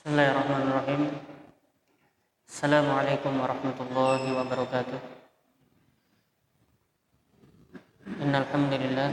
Bismillahirrahmanirrahim. Assalamualaikum warahmatullahi wabarakatuh. Innal hamdalillah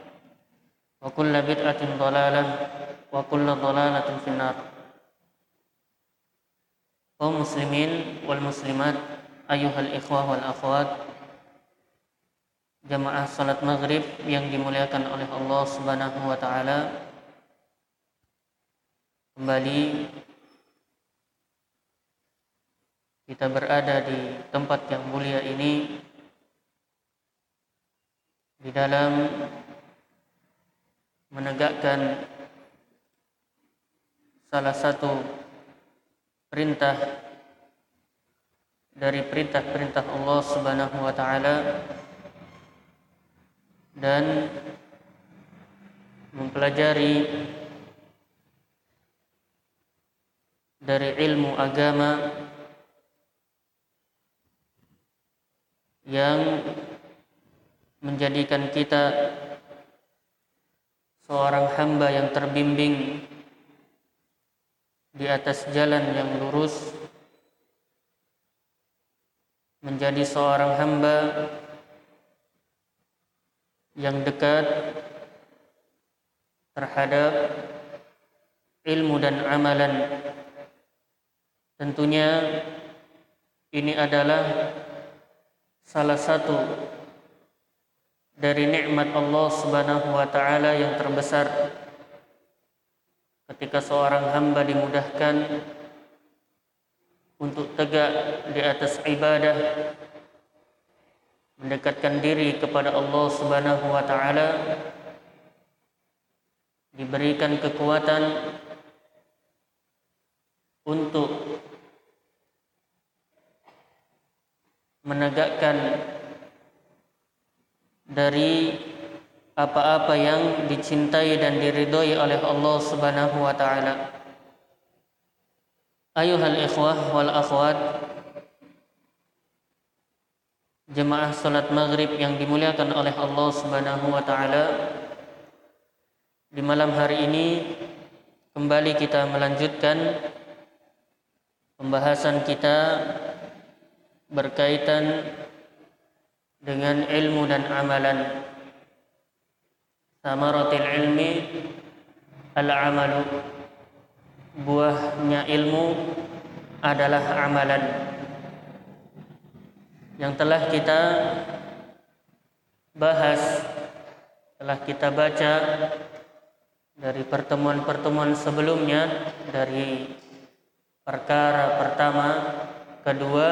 وكل بدعة ضلالة وكل ضلالة في النار kaum muslimin wal muslimat ayuhal ikhwah wal akhwat jamaah salat maghrib yang dimuliakan oleh Allah subhanahu wa ta'ala kembali kita berada di tempat yang mulia ini di dalam menegakkan salah satu perintah dari perintah-perintah Allah Subhanahu wa taala dan mempelajari dari ilmu agama yang menjadikan kita seorang hamba yang terbimbing di atas jalan yang lurus menjadi seorang hamba yang dekat terhadap ilmu dan amalan. Tentunya ini adalah salah satu dari nikmat Allah Subhanahu wa taala yang terbesar. Ketika seorang hamba dimudahkan untuk tegak di atas ibadah mendekatkan diri kepada Allah Subhanahu wa taala diberikan kekuatan untuk menegakkan dari apa-apa yang dicintai dan diridhoi oleh Allah Subhanahu wa taala. Ayuhal ikhwah wal akhwat Jemaah salat maghrib yang dimuliakan oleh Allah Subhanahu wa taala Di malam hari ini kembali kita melanjutkan pembahasan kita berkaitan dengan ilmu dan amalan. Samaratil ilmi al-amalu. Buahnya ilmu adalah amalan. Yang telah kita bahas telah kita baca dari pertemuan-pertemuan sebelumnya dari perkara pertama kedua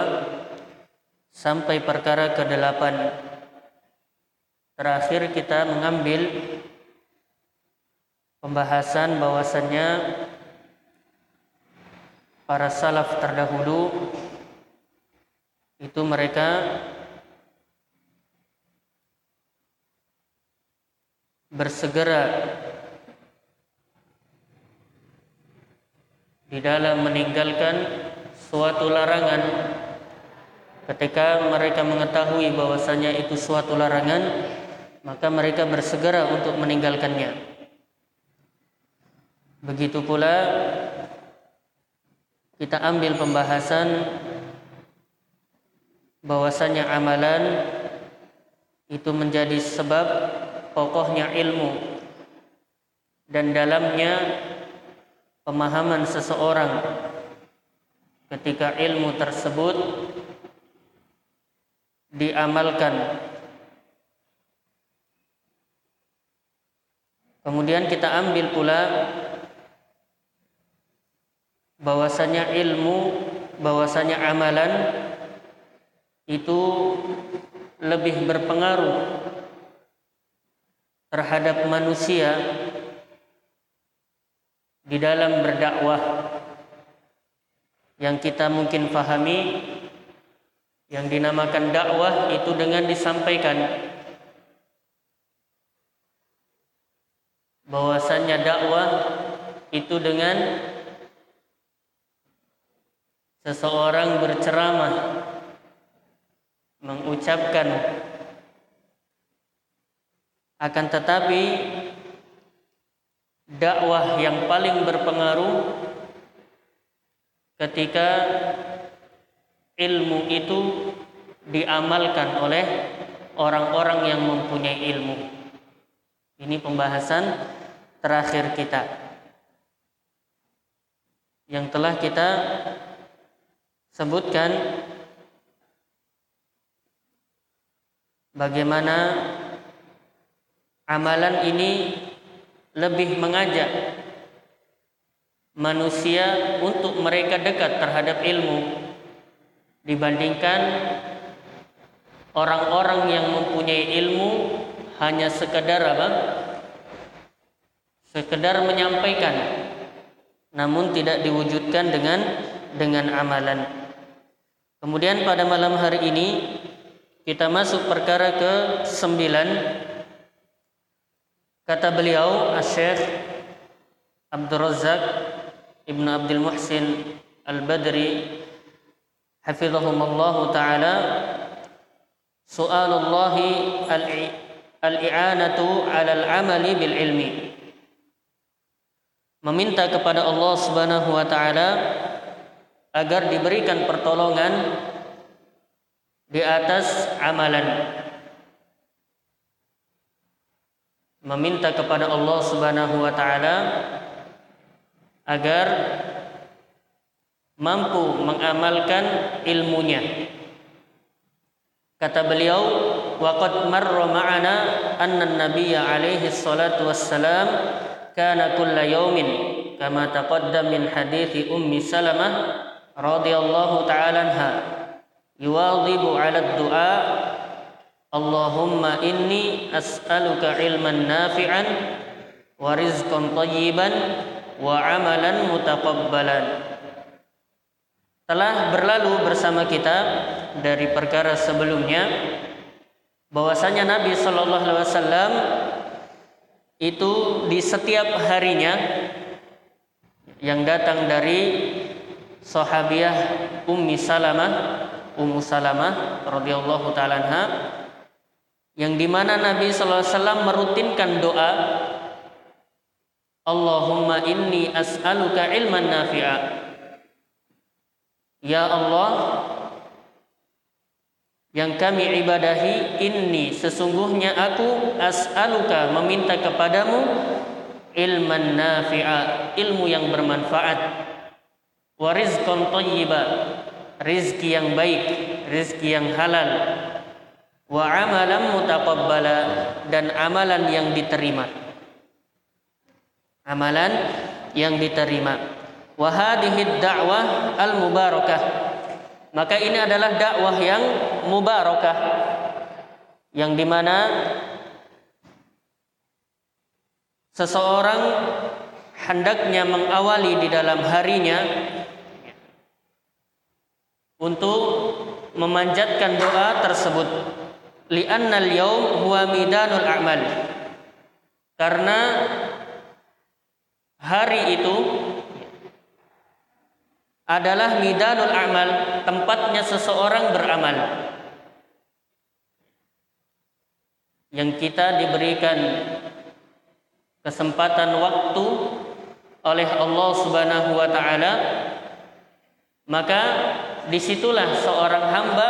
sampai perkara kedelapan. Terakhir kita mengambil pembahasan bahwasannya para salaf terdahulu itu mereka bersegera di dalam meninggalkan suatu larangan ketika mereka mengetahui bahwasanya itu suatu larangan maka mereka bersegera untuk meninggalkannya. Begitu pula kita ambil pembahasan bahwasanya amalan itu menjadi sebab pokoknya ilmu dan dalamnya pemahaman seseorang. Ketika ilmu tersebut diamalkan. Kemudian kita ambil pula bahwasanya ilmu bahwasanya amalan itu lebih berpengaruh terhadap manusia di dalam berdakwah. Yang kita mungkin fahami yang dinamakan dakwah itu dengan disampaikan bahwasannya dakwah itu dengan seseorang berceramah mengucapkan. Akan tetapi dakwah yang paling berpengaruh ketika ilmu itu diamalkan oleh orang-orang yang mempunyai ilmu. Ini pembahasan terakhir kita yang telah kita sebutkan bagaimana amalan ini lebih mengajak manusia untuk mereka dekat terhadap ilmu dibandingkan orang-orang yang mempunyai ilmu hanya sekedar apa? Sekedar menyampaikan namun tidak diwujudkan dengan dengan amalan. Kemudian pada malam hari ini kita masuk perkara ke sembilan Kata beliau, Syekh Abdul Razak Ibn Abdul Muhsin Al-Badri Hafizahumullah Ta'ala Soalullah Al-i'anatu ala al-amali bil Meminta kepada Allah Subhanahu wa taala agar diberikan pertolongan di atas amalan. Meminta kepada Allah Subhanahu wa taala agar mampu mengamalkan ilmunya. Kata beliau, "Waqad marra ma'ana anna an-nabiy alaihi salatu wassalam kana kulla yawmin kama taqaddam min hadithi ummi Salamah radhiyallahu ta'ala anha yuwadhibu 'ala ad-du'a Allahumma inni as'aluka ilman nafi'an wa rizqan tayyiban wa amalan mutaqabbalan. Telah berlalu bersama kita dari perkara sebelumnya bahwasanya Nabi Shallallahu alaihi wasallam itu di setiap harinya yang datang dari sahabiah Ummi Salamah Ummu Salamah radhiyallahu taala yang di mana Nabi SAW merutinkan doa Allahumma inni as'aluka ilman nafi'a Ya Allah yang kami ibadahi inni sesungguhnya aku as'aluka meminta kepadamu ilman nafi'a ilmu yang bermanfaat. Wa rizqan thayyiba rizki yang baik rizki yang halal. Wa amalan mutaqabbala dan amalan yang diterima. Amalan yang diterima wa hadhihi da'wah al mubarakah maka ini adalah dakwah yang mubarakah. Yang di mana seseorang hendaknya mengawali di dalam harinya untuk memanjatkan doa tersebut. Li'anna al-yawm huwa midanul a'mal. Karena hari itu adalah midanul amal, tempatnya seseorang beramal. Yang kita diberikan kesempatan waktu oleh Allah Subhanahu wa taala maka di situlah seorang hamba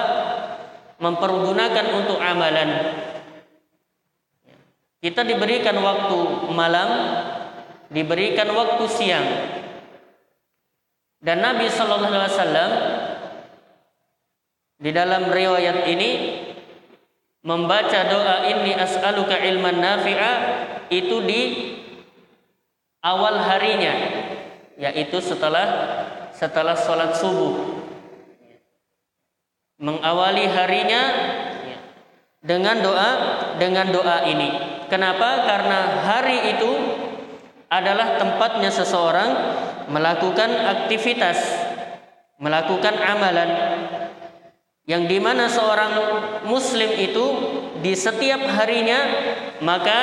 mempergunakan untuk amalan kita diberikan waktu malam diberikan waktu siang dan Nabi Shallallahu Alaihi Wasallam di dalam riwayat ini membaca doa ini as'aluka ilman nafi'a itu di awal harinya yaitu setelah setelah sholat subuh. Mengawali harinya dengan doa dengan doa ini. Kenapa? Karena hari itu adalah tempatnya seseorang melakukan aktivitas, melakukan amalan yang di mana seorang muslim itu di setiap harinya maka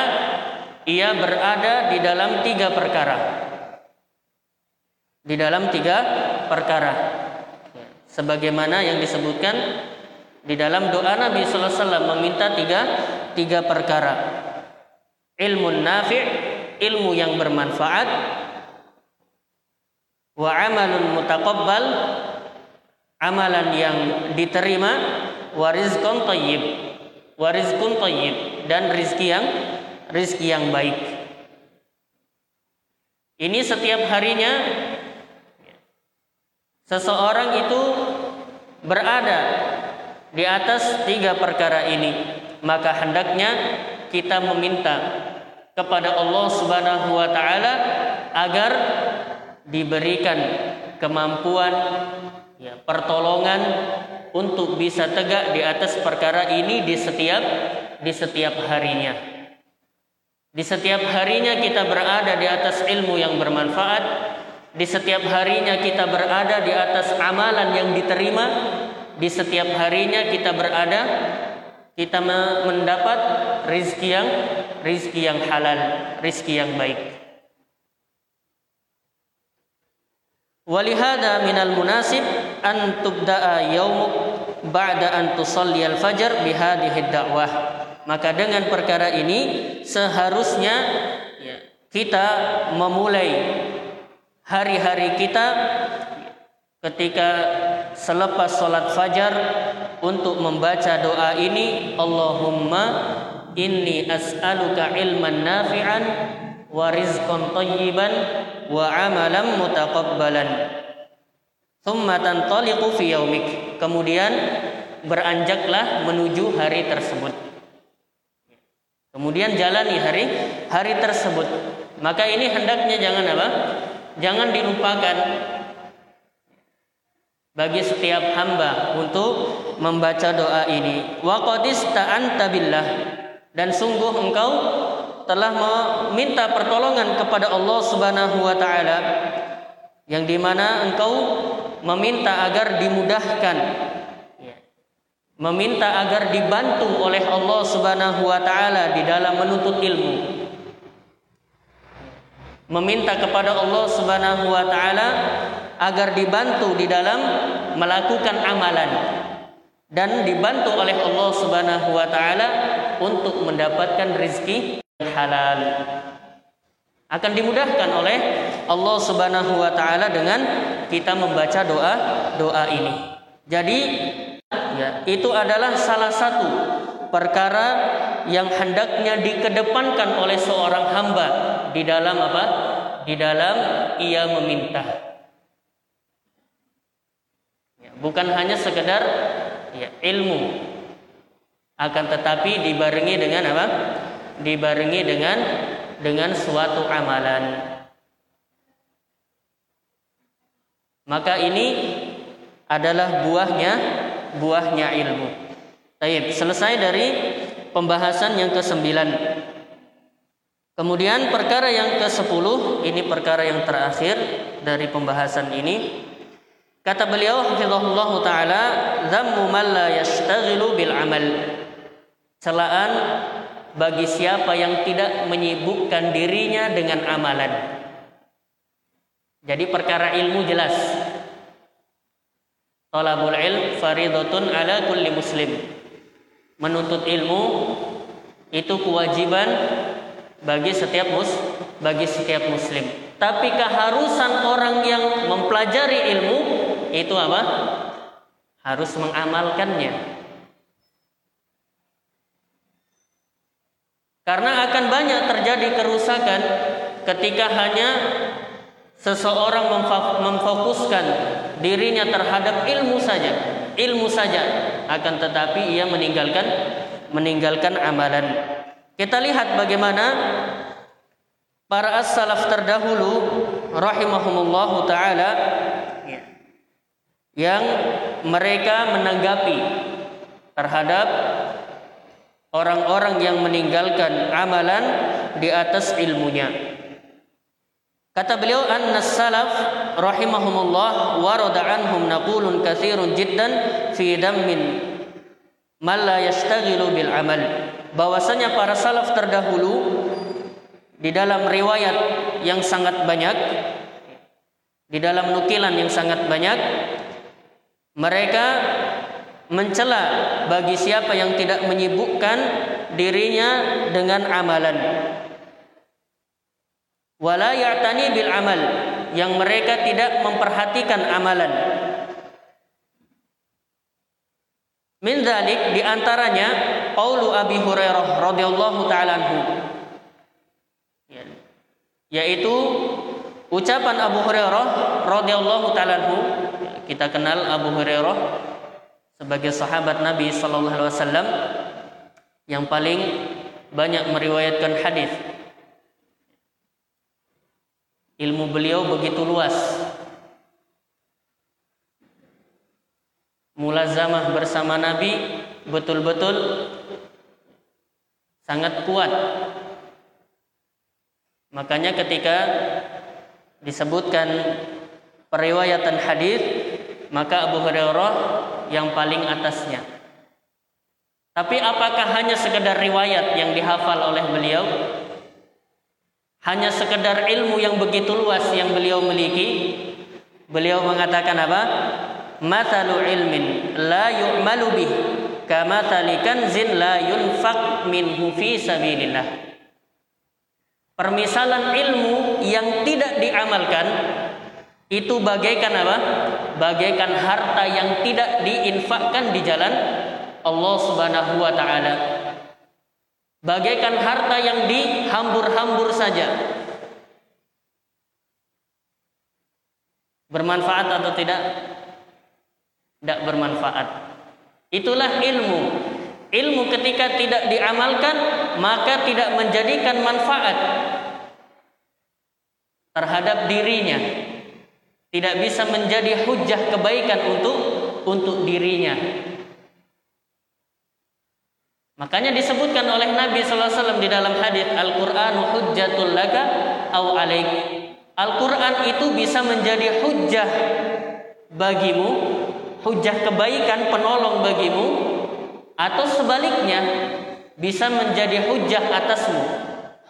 ia berada di dalam tiga perkara. Di dalam tiga perkara. Sebagaimana yang disebutkan di dalam doa Nabi Sallallahu Alaihi Wasallam meminta tiga tiga perkara. Ilmu nafi' ilmu yang bermanfaat wa amalun mutaqabbal amalan yang diterima wa rizqun thayyib wa rizqun thayyib dan rizki yang rizki yang baik. Ini setiap harinya seseorang itu berada di atas tiga perkara ini. Maka hendaknya kita meminta kepada Allah Subhanahu wa taala agar diberikan kemampuan ya pertolongan untuk bisa tegak di atas perkara ini di setiap di setiap harinya. Di setiap harinya kita berada di atas ilmu yang bermanfaat, di setiap harinya kita berada di atas amalan yang diterima, di setiap harinya kita berada kita mendapat rizki yang rizki yang halal, rizki yang baik. Walihada minal munasib an tubda'a yaumuk ba'da an tusalli al-fajr bihadihi da'wah. Maka dengan perkara ini seharusnya ya, kita memulai hari-hari kita ketika selepas sholat fajar untuk membaca doa ini Allahumma inni as'aluka ilman nafi'an wa rizqan tayyiban wa amalan mutaqabbalan. Thumma tantaliqu fi yaumik. Kemudian beranjaklah menuju hari tersebut. Kemudian jalani hari hari tersebut. Maka ini hendaknya jangan apa? Jangan dilupakan bagi setiap hamba untuk membaca doa ini. Wa qadista'anta billah dan sungguh engkau telah meminta pertolongan kepada Allah Subhanahu wa taala yang di mana engkau meminta agar dimudahkan meminta agar dibantu oleh Allah Subhanahu wa taala di dalam menuntut ilmu meminta kepada Allah Subhanahu wa taala agar dibantu di dalam melakukan amalan dan dibantu oleh Allah Subhanahu wa taala untuk mendapatkan rezeki halal. Akan dimudahkan oleh Allah Subhanahu wa taala dengan kita membaca doa doa ini. Jadi ya, itu adalah salah satu perkara yang hendaknya dikedepankan oleh seorang hamba di dalam apa? Di dalam ia meminta bukan hanya sekedar ya, ilmu akan tetapi dibarengi dengan apa? Dibarengi dengan dengan suatu amalan. Maka ini adalah buahnya buahnya ilmu. Taib, selesai dari pembahasan yang ke-9 Kemudian perkara yang ke-10 ini perkara yang terakhir dari pembahasan ini. Kata beliau hafizahullah taala, "Dzammu man la bil amal." Celaan bagi siapa yang tidak menyibukkan dirinya dengan amalan. Jadi perkara ilmu jelas. Talabul ilm faridatun ala kulli muslim. Menuntut ilmu itu kewajiban bagi setiap mus bagi setiap muslim. Tapi keharusan orang yang mempelajari ilmu itu apa? Harus mengamalkannya. Karena akan banyak terjadi kerusakan ketika hanya seseorang memfokuskan dirinya terhadap ilmu saja, ilmu saja, akan tetapi ia meninggalkan meninggalkan amalan. Kita lihat bagaimana para as-salaf terdahulu rahimahumullah taala yang mereka menanggapi terhadap orang-orang yang meninggalkan amalan di atas ilmunya. Kata beliau anna salaf rahimahumullah warada anhum naqulun katsirun jiddan fi dammin man la yashtaghilu bil amal. Bahwasanya para salaf terdahulu di dalam riwayat yang sangat banyak di dalam nukilan yang sangat banyak mereka mencela bagi siapa yang tidak menyibukkan dirinya dengan amalan. Wala ya'tani bil amal yang mereka tidak memperhatikan amalan. Min dzalik di antaranya qaulu Abi Hurairah radhiyallahu taala anhu. Ya. Yaitu ucapan Abu Hurairah radhiyallahu taala anhu. Kita kenal Abu Hurairah sebagai sahabat Nabi Sallallahu Alaihi Wasallam yang paling banyak meriwayatkan hadis. Ilmu beliau begitu luas. Mulazamah bersama Nabi betul-betul sangat kuat. Makanya ketika disebutkan periwayatan hadis, maka Abu Hurairah yang paling atasnya. Tapi apakah hanya sekedar riwayat yang dihafal oleh beliau? Hanya sekedar ilmu yang begitu luas yang beliau miliki? Beliau mengatakan apa? Matalu ilmin la yu'malu bih kama kanzin la yunfaq minhu fi sabilillah. Permisalan ilmu yang tidak diamalkan itu bagaikan apa? Bagaikan harta yang tidak diinfakkan di jalan Allah Subhanahu wa taala. Bagaikan harta yang dihambur-hambur saja. Bermanfaat atau tidak? Tidak bermanfaat. Itulah ilmu. Ilmu ketika tidak diamalkan maka tidak menjadikan manfaat terhadap dirinya tidak bisa menjadi hujah kebaikan untuk untuk dirinya. Makanya disebutkan oleh Nabi SAW di dalam hadis Al-Quran hujjatul laka au alaik. Al-Quran itu bisa menjadi hujah bagimu, hujah kebaikan penolong bagimu, atau sebaliknya bisa menjadi hujah atasmu,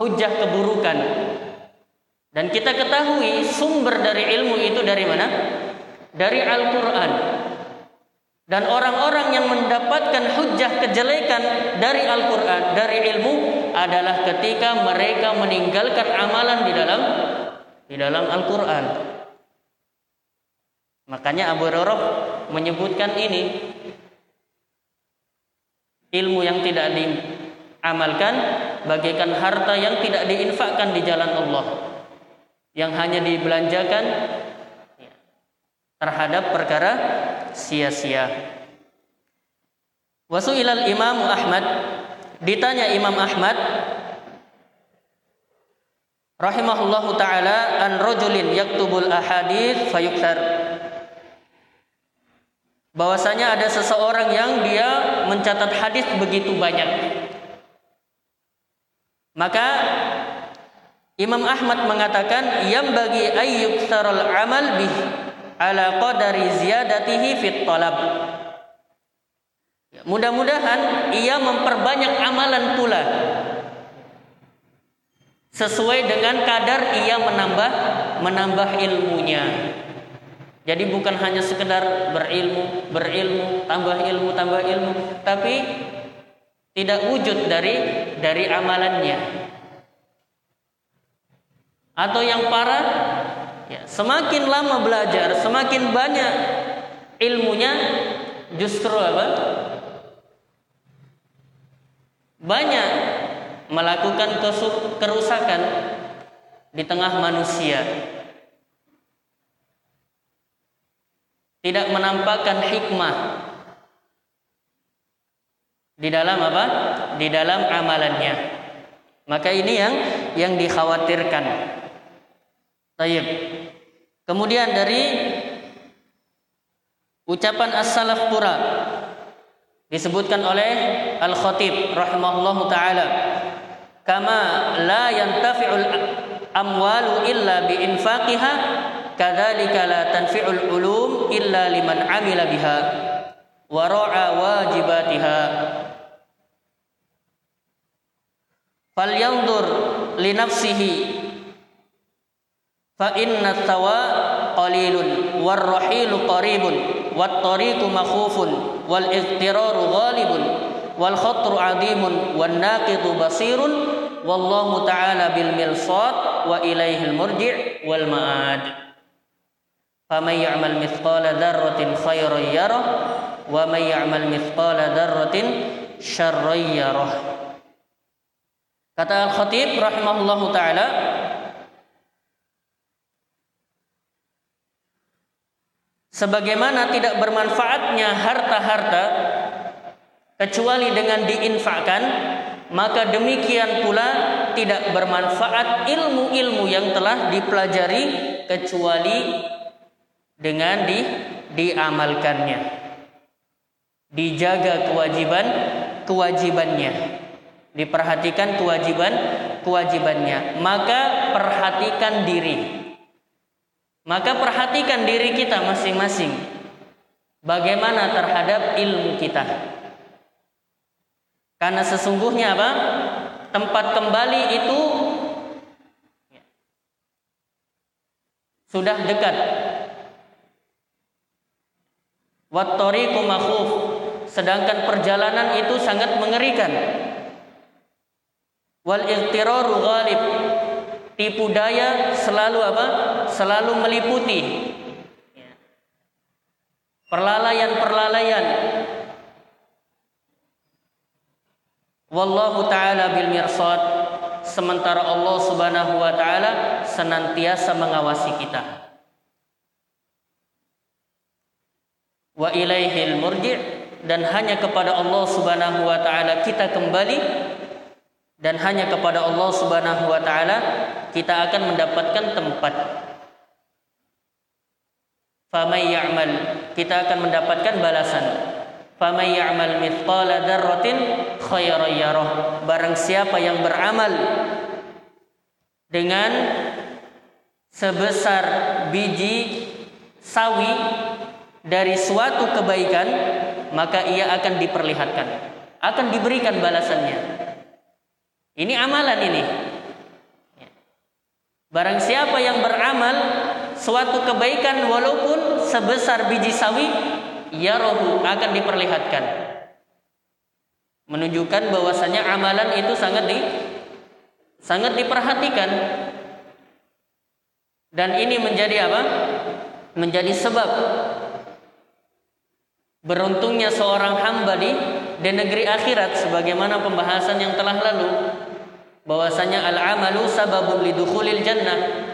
hujah keburukan, dan kita ketahui sumber dari ilmu itu dari mana? Dari Al-Quran. Dan orang-orang yang mendapatkan hujah kejelekan dari Al-Quran, dari ilmu adalah ketika mereka meninggalkan amalan di dalam di dalam Al-Quran. Makanya Abu Hurairah menyebutkan ini ilmu yang tidak diamalkan bagaikan harta yang tidak diinfakkan di jalan Allah yang hanya dibelanjakan terhadap perkara sia-sia. Wasuilal Imam Ahmad ditanya Imam Ahmad rahimahullahu taala an rajulin yaktubul ahadits fayuktar bahwasanya ada seseorang yang dia mencatat hadis begitu banyak maka Imam Ahmad mengatakan yang bagi ayyuk saral amal bih ala qadari ziyadatihi fit talab. Mudah-mudahan ia memperbanyak amalan pula sesuai dengan kadar ia menambah menambah ilmunya. Jadi bukan hanya sekedar berilmu, berilmu, tambah ilmu, tambah ilmu, tapi tidak wujud dari dari amalannya. Atau yang parah, ya, semakin lama belajar, semakin banyak ilmunya, justru apa? Banyak melakukan kerusakan di tengah manusia tidak menampakkan hikmah di dalam apa? Di dalam amalannya. Maka ini yang yang dikhawatirkan. Tayyib. Kemudian dari ucapan as-salaf pura disebutkan oleh Al-Khatib rahimahullahu taala kama la yantafi'ul amwalu illa bi infaqiha kadzalika la tanfi'ul ulum illa liman amila biha wa ra'a wajibatiha falyanzur li nafsihi فإن التواء قليل والرحيل قريب والطريق مخوف والإضطرار غالب والخطر عظيم والناقض بصير والله تعالى بالملصاد وإليه المرجع والمآد فمن يعمل مثقال ذرة خيرا يره ومن يعمل مثقال ذرة شرا يره. كتاب الخطيب رحمه الله تعالى Sebagaimana tidak bermanfaatnya harta-harta kecuali dengan diinfakkan, maka demikian pula tidak bermanfaat ilmu-ilmu yang telah dipelajari kecuali dengan di diamalkannya. Dijaga kewajiban kewajibannya. Diperhatikan kewajiban kewajibannya. Maka perhatikan diri maka perhatikan diri kita masing-masing bagaimana terhadap ilmu kita karena sesungguhnya apa tempat kembali itu sudah dekat Wattoriku makhuf. Sedangkan perjalanan itu sangat mengerikan. Wal. Tipu daya selalu apa? Selalu meliputi. Perlalaian-perlalaian. Wallahu taala bil mirsad. Sementara Allah Subhanahu wa taala senantiasa mengawasi kita. wa ilaihil murji' dan hanya kepada Allah Subhanahu wa taala kita kembali dan hanya kepada Allah Subhanahu wa taala kita akan mendapatkan tempat. Famay ya'mal kita akan mendapatkan balasan. Famay ya'mal mithqala dzarratin khairan yarah. Barang siapa yang beramal dengan sebesar biji sawi dari suatu kebaikan maka ia akan diperlihatkan akan diberikan balasannya ini amalan ini. Barang siapa yang beramal suatu kebaikan walaupun sebesar biji sawi ya rohu akan diperlihatkan. Menunjukkan bahwasanya amalan itu sangat di sangat diperhatikan. Dan ini menjadi apa? Menjadi sebab Beruntungnya seorang hamba di, di negeri akhirat sebagaimana pembahasan yang telah lalu bahwasanya al-amalu sababun lidukhulil jannah.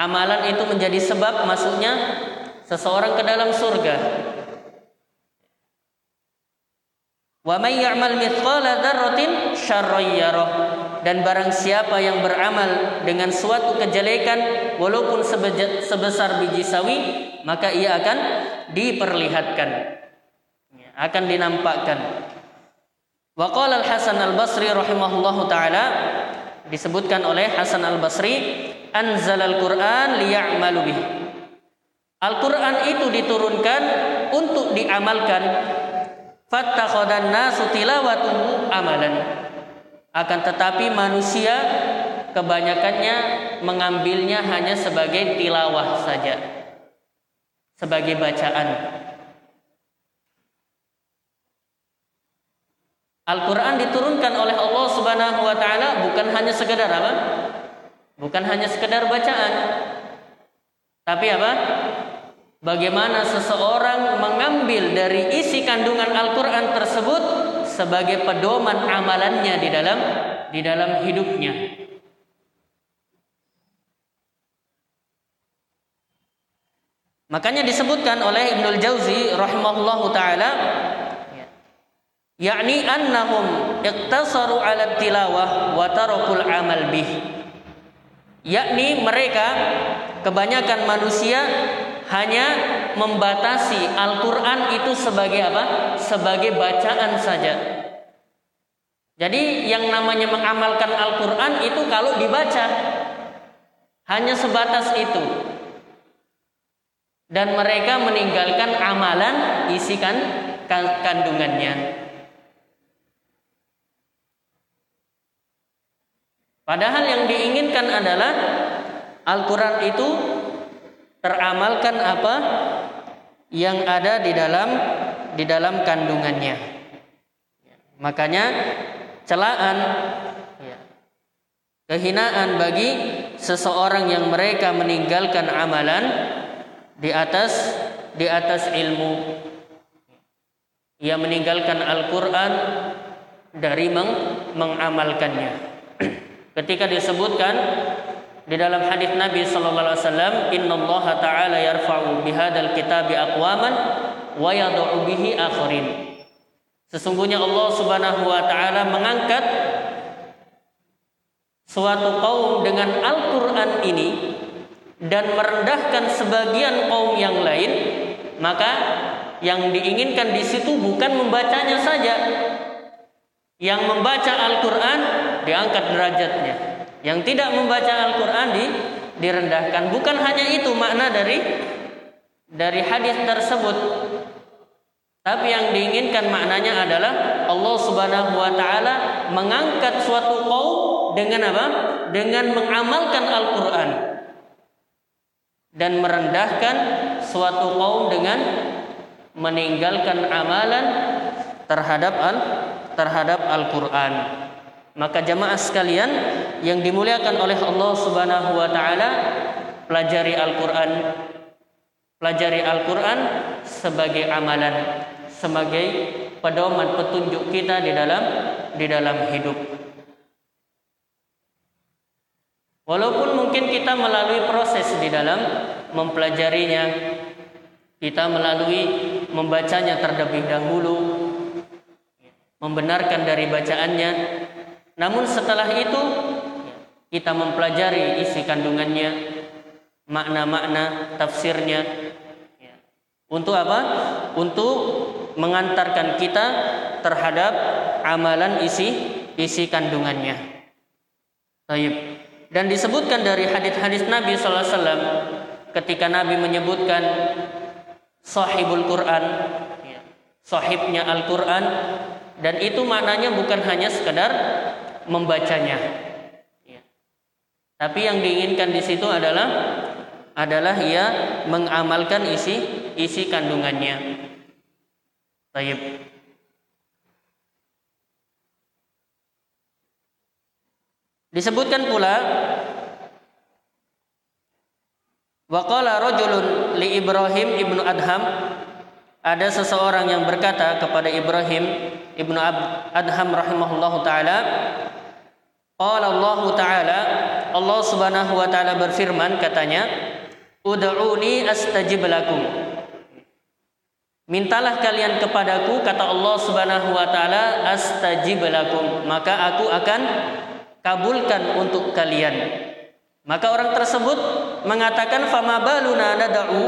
Amalan itu menjadi sebab masuknya seseorang ke dalam surga. Wa may ya'mal mithqala dzarratin. Dan barang siapa yang beramal dengan suatu kejelekan walaupun sebesar biji sawi, maka ia akan diperlihatkan akan dinampakkan wa qala al Hasan al Basri rahimahullahu taala disebutkan oleh Hasan al Basri anzal al Quran liya'malu bih Al Quran itu diturunkan untuk diamalkan. Fattakhadan nasu tilawatuhu amalan. Akan tetapi manusia kebanyakannya mengambilnya hanya sebagai tilawah saja sebagai bacaan. Al-Quran diturunkan oleh Allah Subhanahu wa Ta'ala bukan hanya sekedar apa? Bukan hanya sekedar bacaan, tapi apa? Bagaimana seseorang mengambil dari isi kandungan Al-Quran tersebut sebagai pedoman amalannya di dalam di dalam hidupnya. Makanya disebutkan oleh Ibnul Jauzi rahimahullahu taala yakni annahum iqtasaru ala tilawah wa tarakul amal bih. Yakni mereka kebanyakan manusia hanya membatasi Al-Qur'an itu sebagai apa? Sebagai bacaan saja. Jadi yang namanya mengamalkan Al-Qur'an itu kalau dibaca hanya sebatas itu dan mereka meninggalkan amalan isikan kandungannya. Padahal yang diinginkan adalah Al-Quran itu teramalkan apa yang ada di dalam di dalam kandungannya. Makanya celaan ya, kehinaan bagi seseorang yang mereka meninggalkan amalan di atas di atas ilmu ia meninggalkan Al-Qur'an dari meng, mengamalkannya ketika disebutkan di dalam hadis Nabi sallallahu alaihi wasallam Allah taala yarfa'u bihadzal kitabi aqwaman wa yad'u bihi akharin sesungguhnya Allah Subhanahu wa taala mengangkat suatu kaum dengan Al-Qur'an ini dan merendahkan sebagian kaum yang lain, maka yang diinginkan di situ bukan membacanya saja. Yang membaca Al-Qur'an diangkat derajatnya. Yang tidak membaca Al-Qur'an di direndahkan. Bukan hanya itu makna dari dari hadis tersebut. Tapi yang diinginkan maknanya adalah Allah Subhanahu wa taala mengangkat suatu kaum dengan apa? Dengan mengamalkan Al-Qur'an dan merendahkan suatu kaum dengan meninggalkan amalan terhadap al terhadap Al-Qur'an. Maka jamaah sekalian yang dimuliakan oleh Allah Subhanahu wa taala, pelajari Al-Qur'an. Pelajari Al-Qur'an sebagai amalan, sebagai pedoman petunjuk kita di dalam di dalam hidup. Walaupun mungkin kita melalui proses di dalam mempelajarinya, kita melalui membacanya terlebih dahulu, membenarkan dari bacaannya. Namun setelah itu kita mempelajari isi kandungannya, makna-makna, tafsirnya. Untuk apa? Untuk mengantarkan kita terhadap amalan isi isi kandungannya. Taib. Dan disebutkan dari hadis-hadis Nabi Sallallahu Alaihi Wasallam ketika Nabi menyebutkan sahibul Quran, ya, sahibnya Al Quran, dan itu maknanya bukan hanya sekedar membacanya, ya. tapi yang diinginkan di situ adalah adalah ia mengamalkan isi isi kandungannya. Taib. Disebutkan pula Waqala rajulun li Ibrahim ibnu Adham ada seseorang yang berkata kepada Ibrahim ibnu Adham rahimahullahu taala Qala Allah taala Allah Subhanahu wa taala berfirman katanya Ud'uni astajib lakum. Mintalah kalian kepadaku kata Allah Subhanahu wa taala astajib lakum. Maka aku akan kabulkan untuk kalian. Maka orang tersebut mengatakan fama baluna nad'u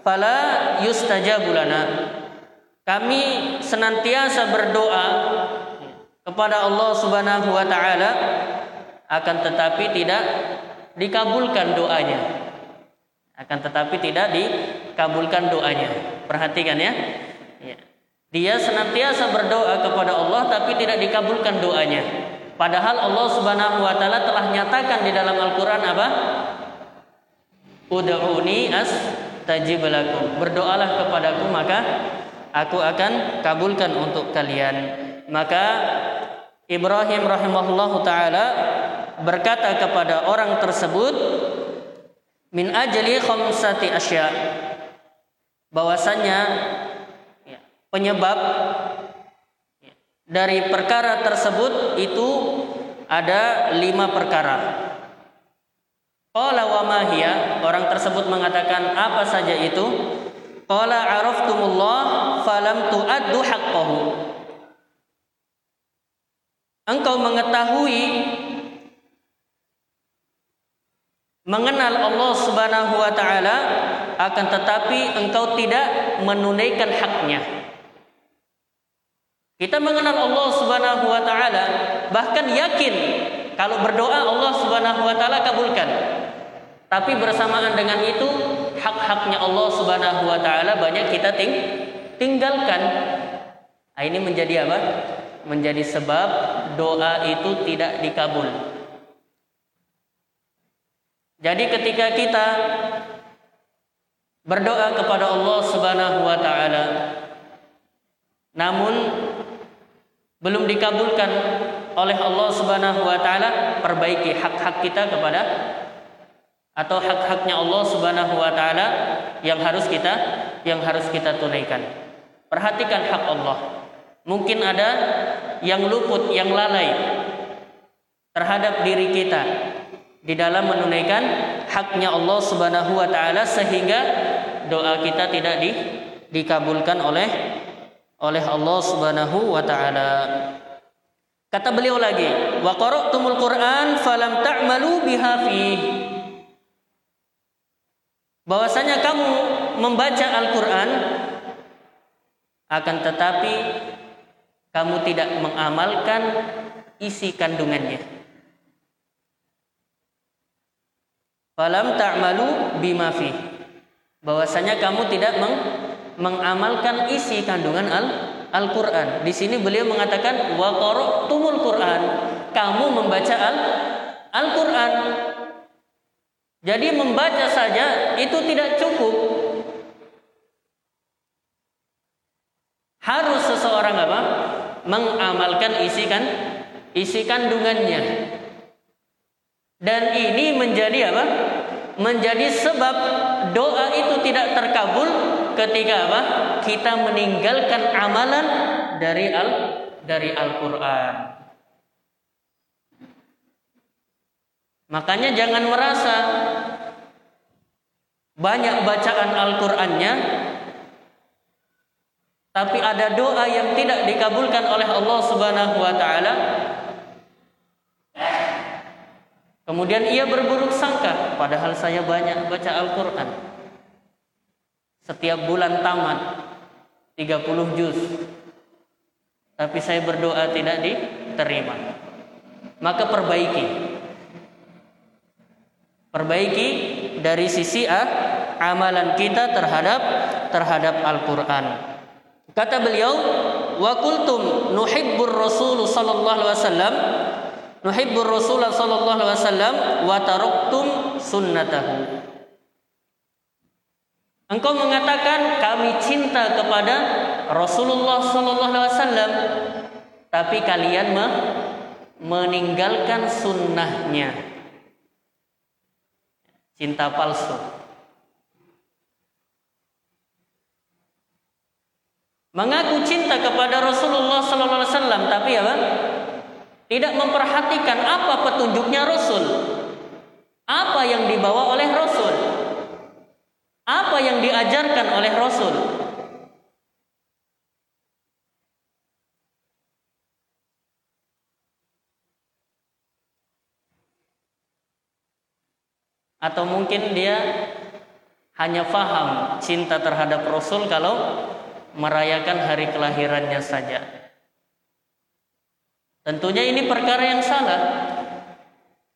fala yustajabulana. Kami senantiasa berdoa kepada Allah Subhanahu wa taala akan tetapi tidak dikabulkan doanya. Akan tetapi tidak dikabulkan doanya. Perhatikan ya. ya. Dia senantiasa berdoa kepada Allah tapi tidak dikabulkan doanya. Padahal Allah Subhanahu wa taala telah nyatakan di dalam Al-Qur'an apa? Ud'uni as astajib lakum. Berdoalah kepadaku maka aku akan kabulkan untuk kalian. Maka Ibrahim rahimahullahu taala berkata kepada orang tersebut min ajli khamsati asya bahwasanya ya, penyebab dari perkara tersebut itu ada lima perkara. Qala wa orang tersebut mengatakan apa saja itu? Qala araftumullah falam tu'addu haqqahu. Engkau mengetahui mengenal Allah Subhanahu wa taala akan tetapi engkau tidak menunaikan haknya. Kita mengenal Allah Subhanahu wa taala bahkan yakin kalau berdoa Allah Subhanahu wa taala kabulkan. Tapi bersamaan dengan itu hak-haknya Allah Subhanahu wa taala banyak kita ting tinggalkan. Nah, ini menjadi apa? Menjadi sebab doa itu tidak dikabul. Jadi ketika kita berdoa kepada Allah Subhanahu wa taala namun belum dikabulkan oleh Allah Subhanahu wa taala, perbaiki hak-hak kita kepada atau hak-haknya Allah Subhanahu wa taala yang harus kita yang harus kita tunaikan. Perhatikan hak Allah. Mungkin ada yang luput, yang lalai terhadap diri kita di dalam menunaikan haknya Allah Subhanahu wa taala sehingga doa kita tidak di, dikabulkan oleh oleh Allah Subhanahu wa taala. Kata beliau lagi, wa qara'tumul Qur'an falam ta'malu biha fi. Bahwasanya kamu membaca Al-Qur'an akan tetapi kamu tidak mengamalkan isi kandungannya. Falam ta'malu bima fi. Bahwasanya kamu tidak meng mengamalkan isi kandungan Al Al-Quran. Di sini beliau mengatakan wa tumul Quran. Kamu membaca Al Al-Quran. Jadi membaca saja itu tidak cukup. Harus seseorang apa? Mengamalkan isi kan isi kandungannya. Dan ini menjadi apa? Menjadi sebab doa itu tidak terkabul ketika apa? Kita meninggalkan amalan dari al dari Al-Qur'an. Makanya jangan merasa banyak bacaan Al-Qur'annya tapi ada doa yang tidak dikabulkan oleh Allah Subhanahu wa taala. Kemudian ia berburuk sangka padahal saya banyak baca Al-Qur'an. Setiap bulan tamat 30 juz tapi saya berdoa tidak diterima. Maka perbaiki perbaiki dari sisi ah, amalan kita terhadap terhadap Al-Qur'an kata beliau wa kultum nuhibbur rasul sallallahu alaihi wasallam nuhibbur rasul sallallahu alaihi wasallam wa taraktum sunnatahu Engkau mengatakan kami cinta kepada Rasulullah Sallallahu Alaihi Wasallam, tapi kalian me meninggalkan sunnahnya. Cinta palsu. Mengaku cinta kepada Rasulullah Sallallahu Alaihi Wasallam, tapi apa? Tidak memperhatikan apa petunjuknya Rasul, apa yang dibawa oleh Rasul. Apa yang diajarkan oleh Rasul? Atau mungkin dia hanya faham cinta terhadap Rasul kalau merayakan hari kelahirannya saja. Tentunya ini perkara yang salah.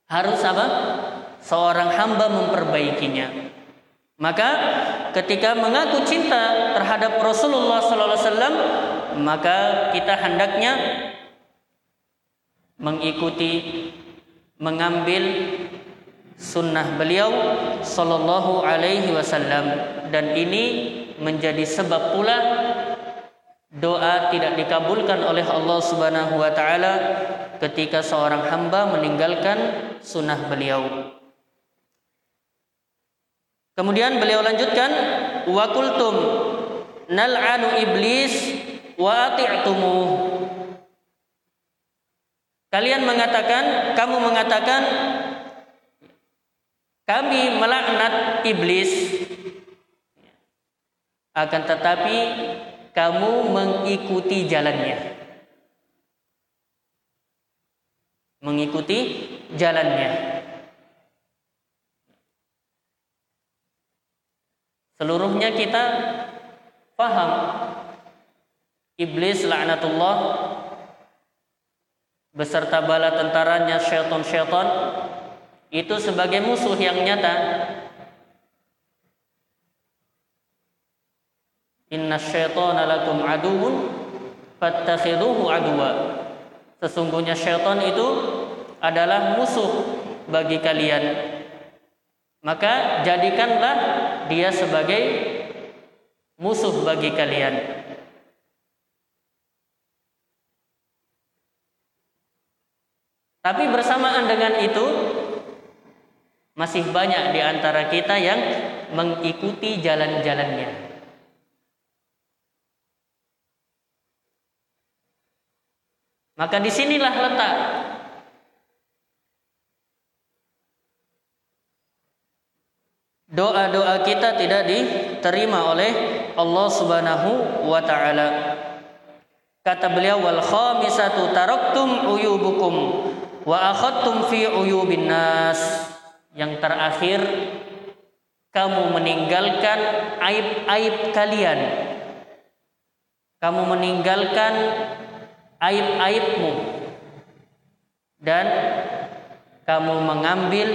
Harus apa? Seorang hamba memperbaikinya. Maka ketika mengaku cinta terhadap Rasulullah wasallam, maka kita hendaknya mengikuti mengambil sunnah beliau sallallahu alaihi wasallam dan ini menjadi sebab pula doa tidak dikabulkan oleh Allah Subhanahu wa taala ketika seorang hamba meninggalkan sunnah beliau. Kemudian beliau lanjutkan wa qultum nal'anu iblis wa ati'tumuh. Kalian mengatakan, kamu mengatakan kami melaknat iblis akan tetapi kamu mengikuti jalannya. Mengikuti jalannya. Seluruhnya kita paham iblis laknatullah beserta bala tentaranya syaitan-syaitan itu sebagai musuh yang nyata. Inna syaitana lakum aduun fattakhiduhu aduwa Sesungguhnya syaitan itu adalah musuh bagi kalian. Maka jadikanlah dia sebagai musuh bagi kalian. Tapi bersamaan dengan itu masih banyak di antara kita yang mengikuti jalan-jalannya. Maka di sinilah letak doa-doa kita tidak diterima oleh Allah Subhanahu wa taala. Kata beliau wal khamisatu taraktum uyubukum wa akhadtum fi uyubin nas. Yang terakhir kamu meninggalkan aib-aib kalian. Kamu meninggalkan aib-aibmu dan kamu mengambil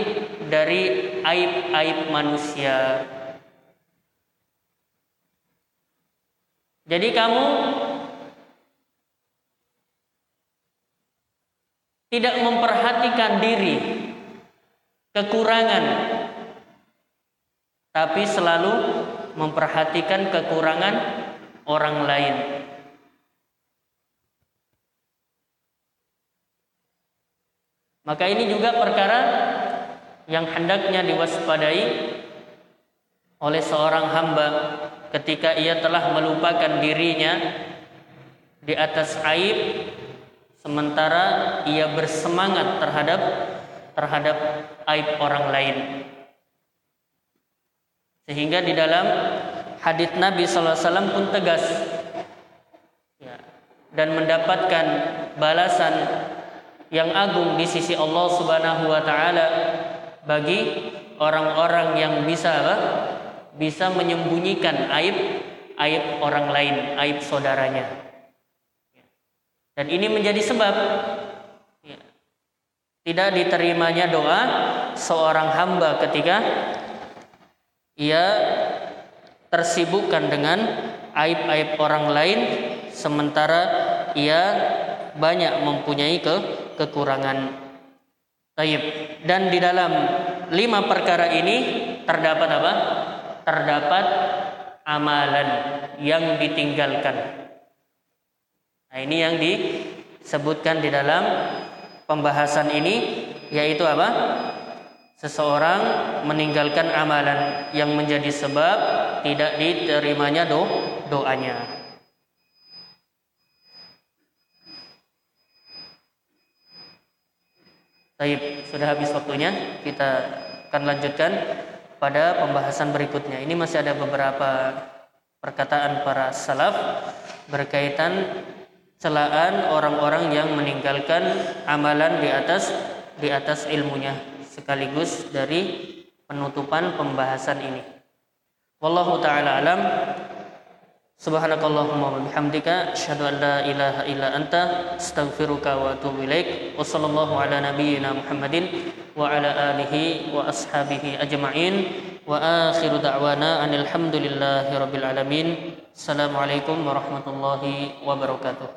dari aib-aib manusia. Jadi kamu tidak memperhatikan diri, kekurangan, tapi selalu memperhatikan kekurangan orang lain. Maka ini juga perkara yang hendaknya diwaspadai oleh seorang hamba ketika ia telah melupakan dirinya di atas aib sementara ia bersemangat terhadap terhadap aib orang lain sehingga di dalam hadits Nabi SAW pun tegas ya, dan mendapatkan balasan yang agung di sisi Allah Subhanahu wa taala bagi orang-orang yang bisa apa? bisa menyembunyikan aib aib orang lain, aib saudaranya. Dan ini menjadi sebab tidak diterimanya doa seorang hamba ketika ia tersibukkan dengan aib-aib orang lain sementara ia banyak mempunyai ke kekurangan Taib. Dan di dalam lima perkara ini terdapat apa? Terdapat amalan yang ditinggalkan. Nah, ini yang disebutkan di dalam pembahasan ini yaitu apa? Seseorang meninggalkan amalan yang menjadi sebab tidak diterimanya do doanya. Baik, sudah habis waktunya. Kita akan lanjutkan pada pembahasan berikutnya. Ini masih ada beberapa perkataan para salaf berkaitan celaan orang-orang yang meninggalkan amalan di atas di atas ilmunya sekaligus dari penutupan pembahasan ini. Wallahu taala alam Subhanakallahumma wa bihamdika asyhadu an la ilaha illa anta astaghfiruka wa atubu ilaik. Wa sallallahu ala nabiyyina Muhammadin wa ala alihi wa ashabihi ajma'in. Wa akhiru da'wana anil hamdulillahi rabbil alamin. Assalamualaikum warahmatullahi wabarakatuh.